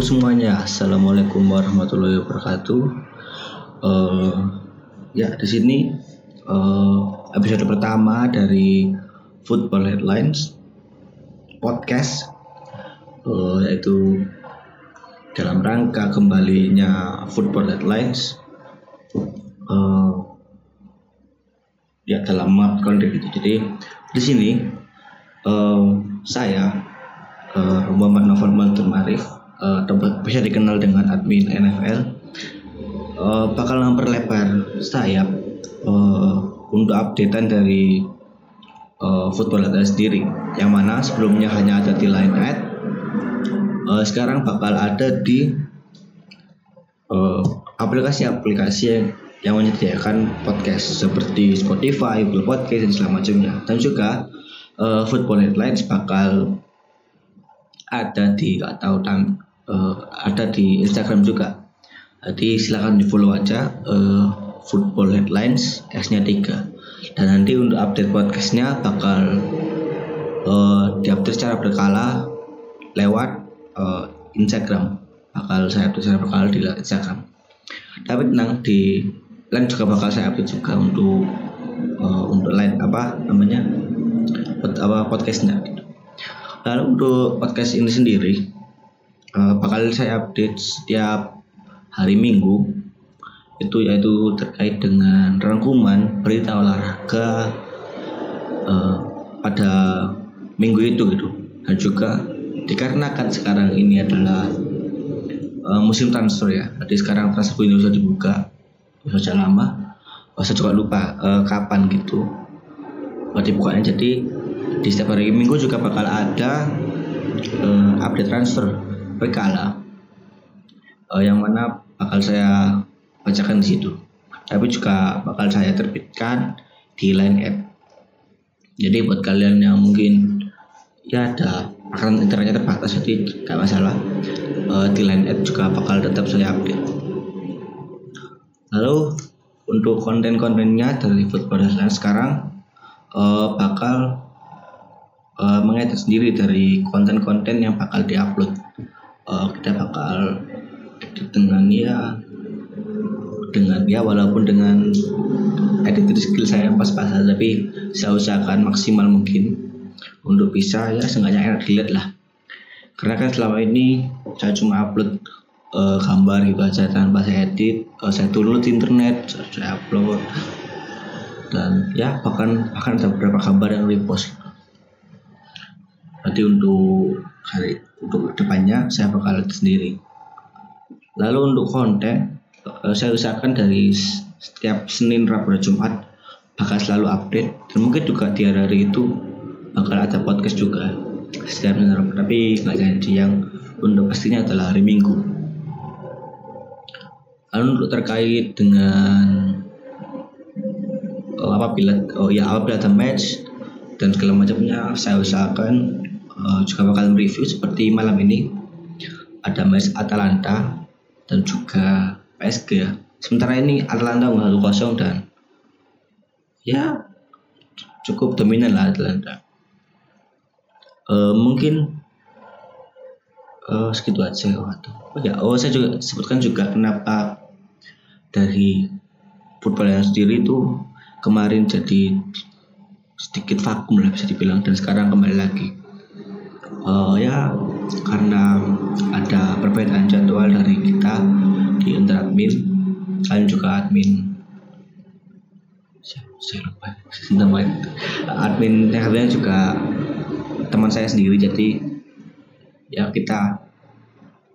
semuanya, assalamualaikum warahmatullahi wabarakatuh. Uh, ya di sini uh, episode pertama dari Football Headlines podcast, uh, yaitu dalam rangka kembalinya Football Headlines. Uh, ya dalam konten itu. Jadi di sini uh, saya uh, Muhammad Novel Mantur Marif uh, bisa dikenal dengan admin NFL uh, bakal memperlebar sayap uh, untuk updatean dari uh, football data sendiri yang mana sebelumnya hanya ada di line ad uh, sekarang bakal ada di aplikasi-aplikasi uh, yang menyediakan podcast seperti Spotify, Google Podcast dan segala macamnya. Dan juga uh, Football Headlines bakal ada di atau uh, ada di Instagram juga. Jadi silakan di follow aja uh, Football Headlines S-nya 3. Dan nanti untuk update podcastnya bakal uh, diupdate secara berkala lewat uh, Instagram. Bakal saya update secara berkala di Instagram. Tapi tenang di lain juga bakal saya update juga untuk uh, untuk lain apa namanya pod, apa podcastnya lalu untuk podcast ini sendiri uh, bakal saya update setiap hari minggu itu yaitu terkait dengan rangkuman berita olahraga uh, pada minggu itu gitu. Dan juga dikarenakan sekarang ini adalah uh, musim transfer ya. Jadi sekarang transfer ini sudah dibuka sejak lama. Oh, saya juga lupa uh, kapan gitu. Oh, dibukanya jadi di setiap hari minggu juga bakal ada uh, update transfer berkala uh, yang mana bakal saya bacakan di situ. Tapi juga bakal saya terbitkan di line app. Jadi buat kalian yang mungkin ya ada karena internetnya terbatas jadi gak masalah. Uh, di line app juga bakal tetap saya update. Lalu untuk konten-kontennya dari Football sekarang uh, bakal uh, mengedit sendiri dari konten-konten yang bakal diupload. Uh, kita bakal dengan ya dengan ya walaupun dengan editing skill saya yang pas-pasan tapi saya usahakan maksimal mungkin untuk bisa ya seenggaknya enak dilihat lah. Karena kan selama ini saya cuma upload uh, gambar gitu aja tanpa saya edit uh, saya download internet saya upload dan ya bahkan bahkan ada beberapa gambar yang repost nanti untuk hari untuk depannya saya bakal edit sendiri. Lalu untuk konten uh, saya usahakan dari setiap Senin Rabu dan Jumat bakal selalu update. Dan mungkin juga di hari-hari itu bakal ada podcast juga setiap Senin Rabu. Tapi nggak janji yang untuk pastinya adalah hari Minggu. Lalu untuk terkait dengan oh, apabila oh ya apabila ada match dan segala macamnya saya usahakan uh, juga bakal review seperti malam ini ada match Atalanta dan juga PSG ya. Sementara ini Atalanta satu kosong dan ya cukup dominan lah Atalanta. Uh, mungkin uh, segitu aja waktu. Oh ya, oh saya juga sebutkan juga kenapa dari football yang sendiri itu kemarin jadi sedikit vakum lah bisa dibilang dan sekarang kembali lagi uh, ya karena ada perbedaan jadwal dari kita di inter admin. Dan juga admin saya nama admin yang juga teman saya sendiri jadi ya kita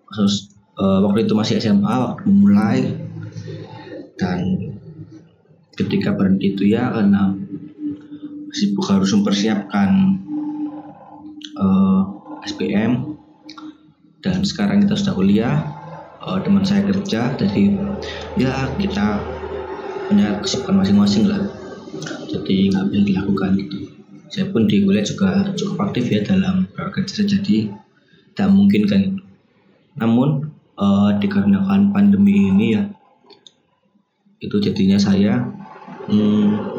harus uh, waktu itu masih SMA waktu memulai dan ketika berhenti itu ya karena sibuk harus mempersiapkan uh, eh, SPM dan sekarang kita sudah kuliah uh, teman saya kerja jadi ya kita punya kesibukan masing-masing lah. Jadi nggak bisa dilakukan gitu. Saya pun di kuliah juga cukup aktif ya dalam bekerja jadi tidak mungkin kan. Namun uh, dikarenakan pandemi ini ya itu jadinya saya hmm,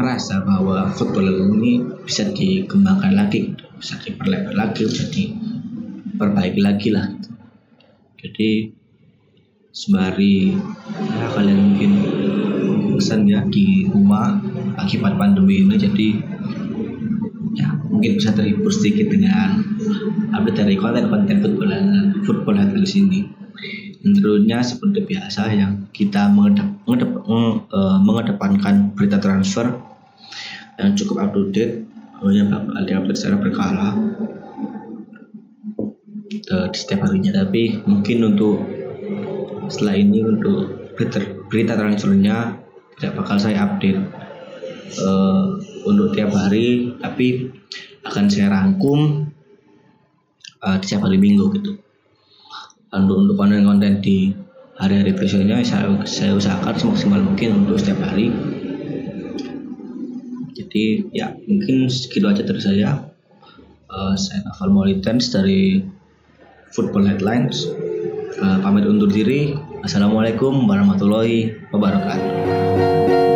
merasa bahwa football ini bisa dikembangkan lagi bisa diperlebar lagi bisa diperbaiki lagi lah. Jadi sembari ya kalian mungkin pesan ya di rumah akibat pandemi ini jadi ya mungkin bisa terhibur sedikit dengan update dari konten-konten football football di sini. Tentunya seperti biasa yang kita mengedep, mengedep, uh, mengedepankan berita transfer yang cukup up to date hanya bakal diupdate secara berkala. Uh, di setiap harinya. Tapi mungkin untuk setelah ini untuk berita, berita transfernya tidak bakal saya update uh, untuk tiap hari. Tapi akan saya rangkum uh, di setiap hari minggu gitu. Untuk untuk konten-konten di hari-hari berikutnya saya, saya usahakan semaksimal mungkin untuk setiap hari jadi ya mungkin segitu aja dari saya. Uh, saya Naval Molitens dari Football Headlines. Uh, pamit undur diri. Assalamualaikum warahmatullahi wabarakatuh